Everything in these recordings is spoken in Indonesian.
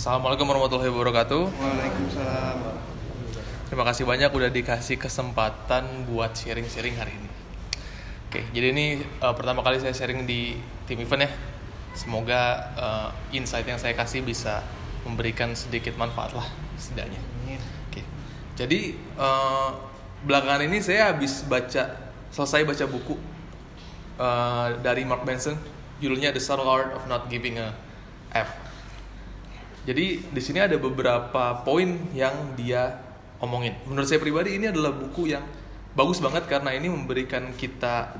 Assalamualaikum warahmatullahi wabarakatuh. Waalaikumsalam. Terima kasih banyak udah dikasih kesempatan buat sharing-sharing hari ini. Oke, jadi ini uh, pertama kali saya sharing di tim event ya. Semoga uh, insight yang saya kasih bisa memberikan sedikit manfaat lah setidaknya. Oke, jadi uh, belakangan ini saya habis baca selesai baca buku uh, dari Mark Manson, judulnya The Subtle Art of Not Giving a F. Jadi di sini ada beberapa poin yang dia omongin. Menurut saya pribadi ini adalah buku yang bagus banget karena ini memberikan kita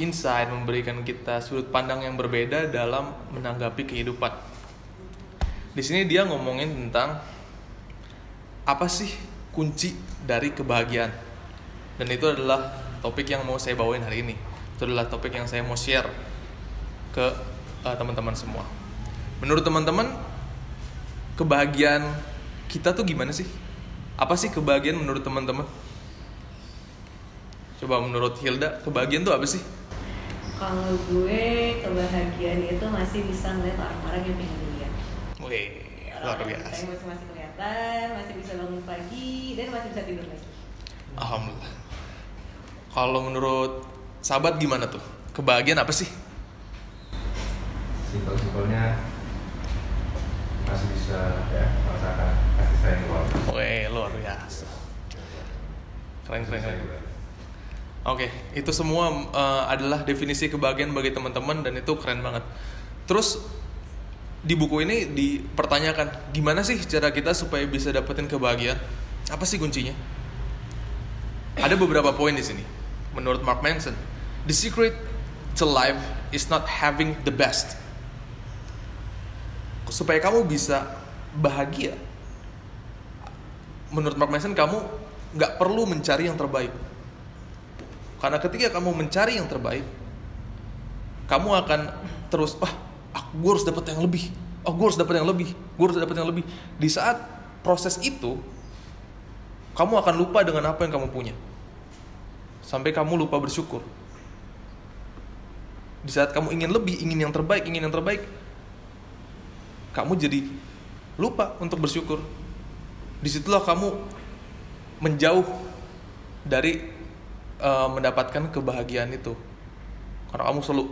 insight, memberikan kita sudut pandang yang berbeda dalam menanggapi kehidupan. Di sini dia ngomongin tentang apa sih kunci dari kebahagiaan. Dan itu adalah topik yang mau saya bawain hari ini. Itu adalah topik yang saya mau share ke uh, teman-teman semua. Menurut teman-teman, kebahagiaan kita tuh gimana sih? Apa sih kebahagiaan menurut teman-teman? Coba menurut Hilda, kebahagiaan tuh apa sih? Kalau gue kebahagiaan itu masih bisa ngeliat orang-orang yang pengen dilihat. Wih, luar biasa. Yang masih masih kelihatan, masih bisa bangun pagi dan masih bisa tidur lagi. Alhamdulillah. Kalau menurut sahabat gimana tuh? Kebahagiaan apa sih? simpel-simpelnya masih bisa ya merasakan kasih sayang keluarga. Wih, luar biasa. Keren, keren, keren. Oke, itu semua uh, adalah definisi kebahagiaan bagi teman-teman dan itu keren banget. Terus di buku ini dipertanyakan gimana sih cara kita supaya bisa dapetin kebahagiaan? Apa sih kuncinya? Ada beberapa poin di sini. Menurut Mark Manson, the secret to life is not having the best. Supaya kamu bisa bahagia, menurut Mark Manson kamu nggak perlu mencari yang terbaik. Karena ketika kamu mencari yang terbaik, kamu akan terus, wah, ah, gue harus dapat yang lebih. Oh, gue harus dapat yang lebih. Gue harus dapat yang lebih. Di saat proses itu, kamu akan lupa dengan apa yang kamu punya. Sampai kamu lupa bersyukur. Di saat kamu ingin lebih, ingin yang terbaik, ingin yang terbaik, kamu jadi lupa untuk bersyukur. Di situlah kamu menjauh dari uh, mendapatkan kebahagiaan itu. Karena kamu selalu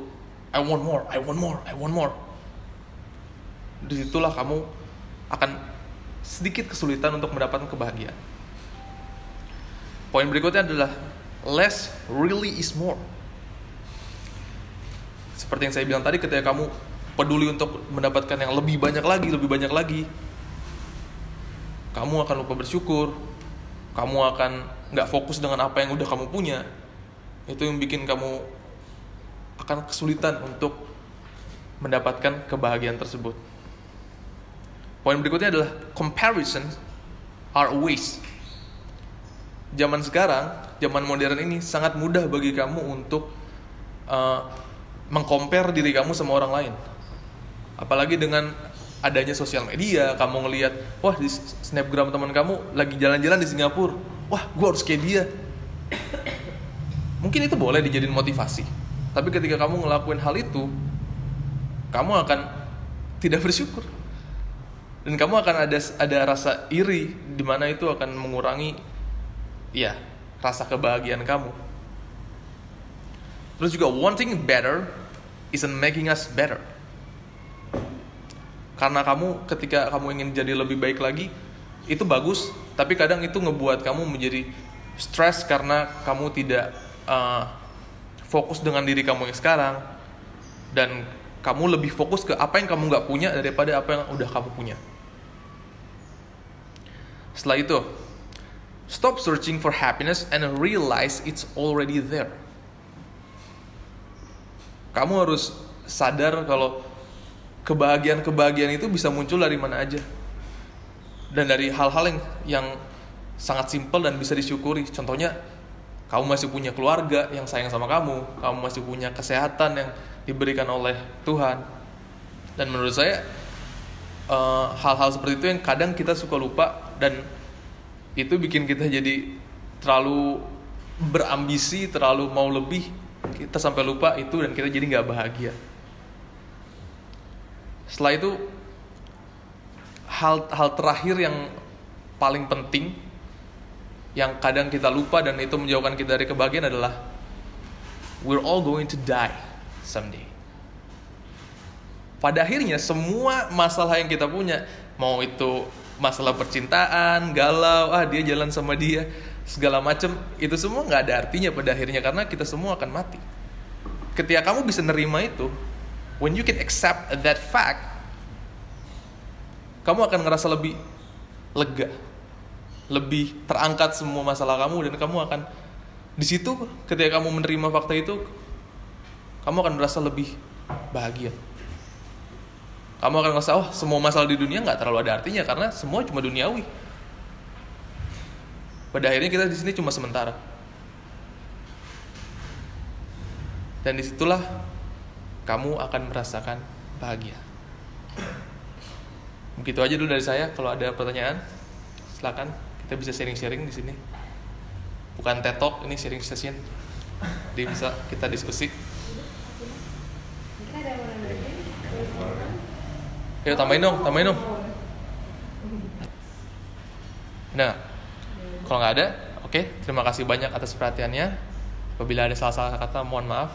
I want more, I want more, I want more. Di situlah kamu akan sedikit kesulitan untuk mendapatkan kebahagiaan. Poin berikutnya adalah less really is more. Seperti yang saya bilang tadi, ketika kamu peduli untuk mendapatkan yang lebih banyak lagi, lebih banyak lagi, kamu akan lupa bersyukur, kamu akan nggak fokus dengan apa yang udah kamu punya. Itu yang bikin kamu akan kesulitan untuk mendapatkan kebahagiaan tersebut. Poin berikutnya adalah comparison are a waste. Zaman sekarang, zaman modern ini sangat mudah bagi kamu untuk uh, mengcompare diri kamu sama orang lain. Apalagi dengan adanya sosial media, kamu ngelihat, wah di snapgram teman kamu lagi jalan-jalan di Singapura, wah gue harus kayak dia. Mungkin itu boleh dijadiin motivasi, tapi ketika kamu ngelakuin hal itu, kamu akan tidak bersyukur dan kamu akan ada ada rasa iri di mana itu akan mengurangi ya rasa kebahagiaan kamu. Terus juga wanting better isn't making us better. Karena kamu ketika kamu ingin jadi lebih baik lagi itu bagus, tapi kadang itu ngebuat kamu menjadi stres karena kamu tidak uh, fokus dengan diri kamu yang sekarang dan kamu lebih fokus ke apa yang kamu nggak punya daripada apa yang udah kamu punya. Setelah itu, stop searching for happiness and realize it's already there. Kamu harus sadar kalau kebahagiaan-kebahagiaan itu bisa muncul dari mana aja. Dan dari hal-hal yang, yang sangat simpel dan bisa disyukuri. Contohnya, kamu masih punya keluarga yang sayang sama kamu, kamu masih punya kesehatan yang diberikan oleh Tuhan. Dan menurut saya, eh, hal-hal seperti itu yang kadang kita suka lupa dan itu bikin kita jadi terlalu berambisi, terlalu mau lebih, kita sampai lupa itu dan kita jadi nggak bahagia. Setelah itu hal hal terakhir yang paling penting yang kadang kita lupa dan itu menjauhkan kita dari kebahagiaan adalah we're all going to die someday. Pada akhirnya semua masalah yang kita punya, mau itu masalah percintaan, galau, ah dia jalan sama dia, segala macam, itu semua nggak ada artinya pada akhirnya karena kita semua akan mati. Ketika kamu bisa nerima itu, when you can accept that fact, kamu akan ngerasa lebih lega, lebih terangkat semua masalah kamu dan kamu akan di situ ketika kamu menerima fakta itu, kamu akan merasa lebih bahagia. Kamu akan ngerasa oh semua masalah di dunia nggak terlalu ada artinya karena semua cuma duniawi. Pada akhirnya kita di sini cuma sementara. Dan di situlah kamu akan merasakan bahagia. Begitu aja dulu dari saya. Kalau ada pertanyaan, silakan kita bisa sharing-sharing di sini. Bukan TED Talk, ini sharing session. Jadi bisa kita diskusi. Ayo tambahin dong, tambahin dong. Nah, kalau nggak ada, oke. Terima kasih banyak atas perhatiannya. Apabila ada salah-salah kata, mohon maaf.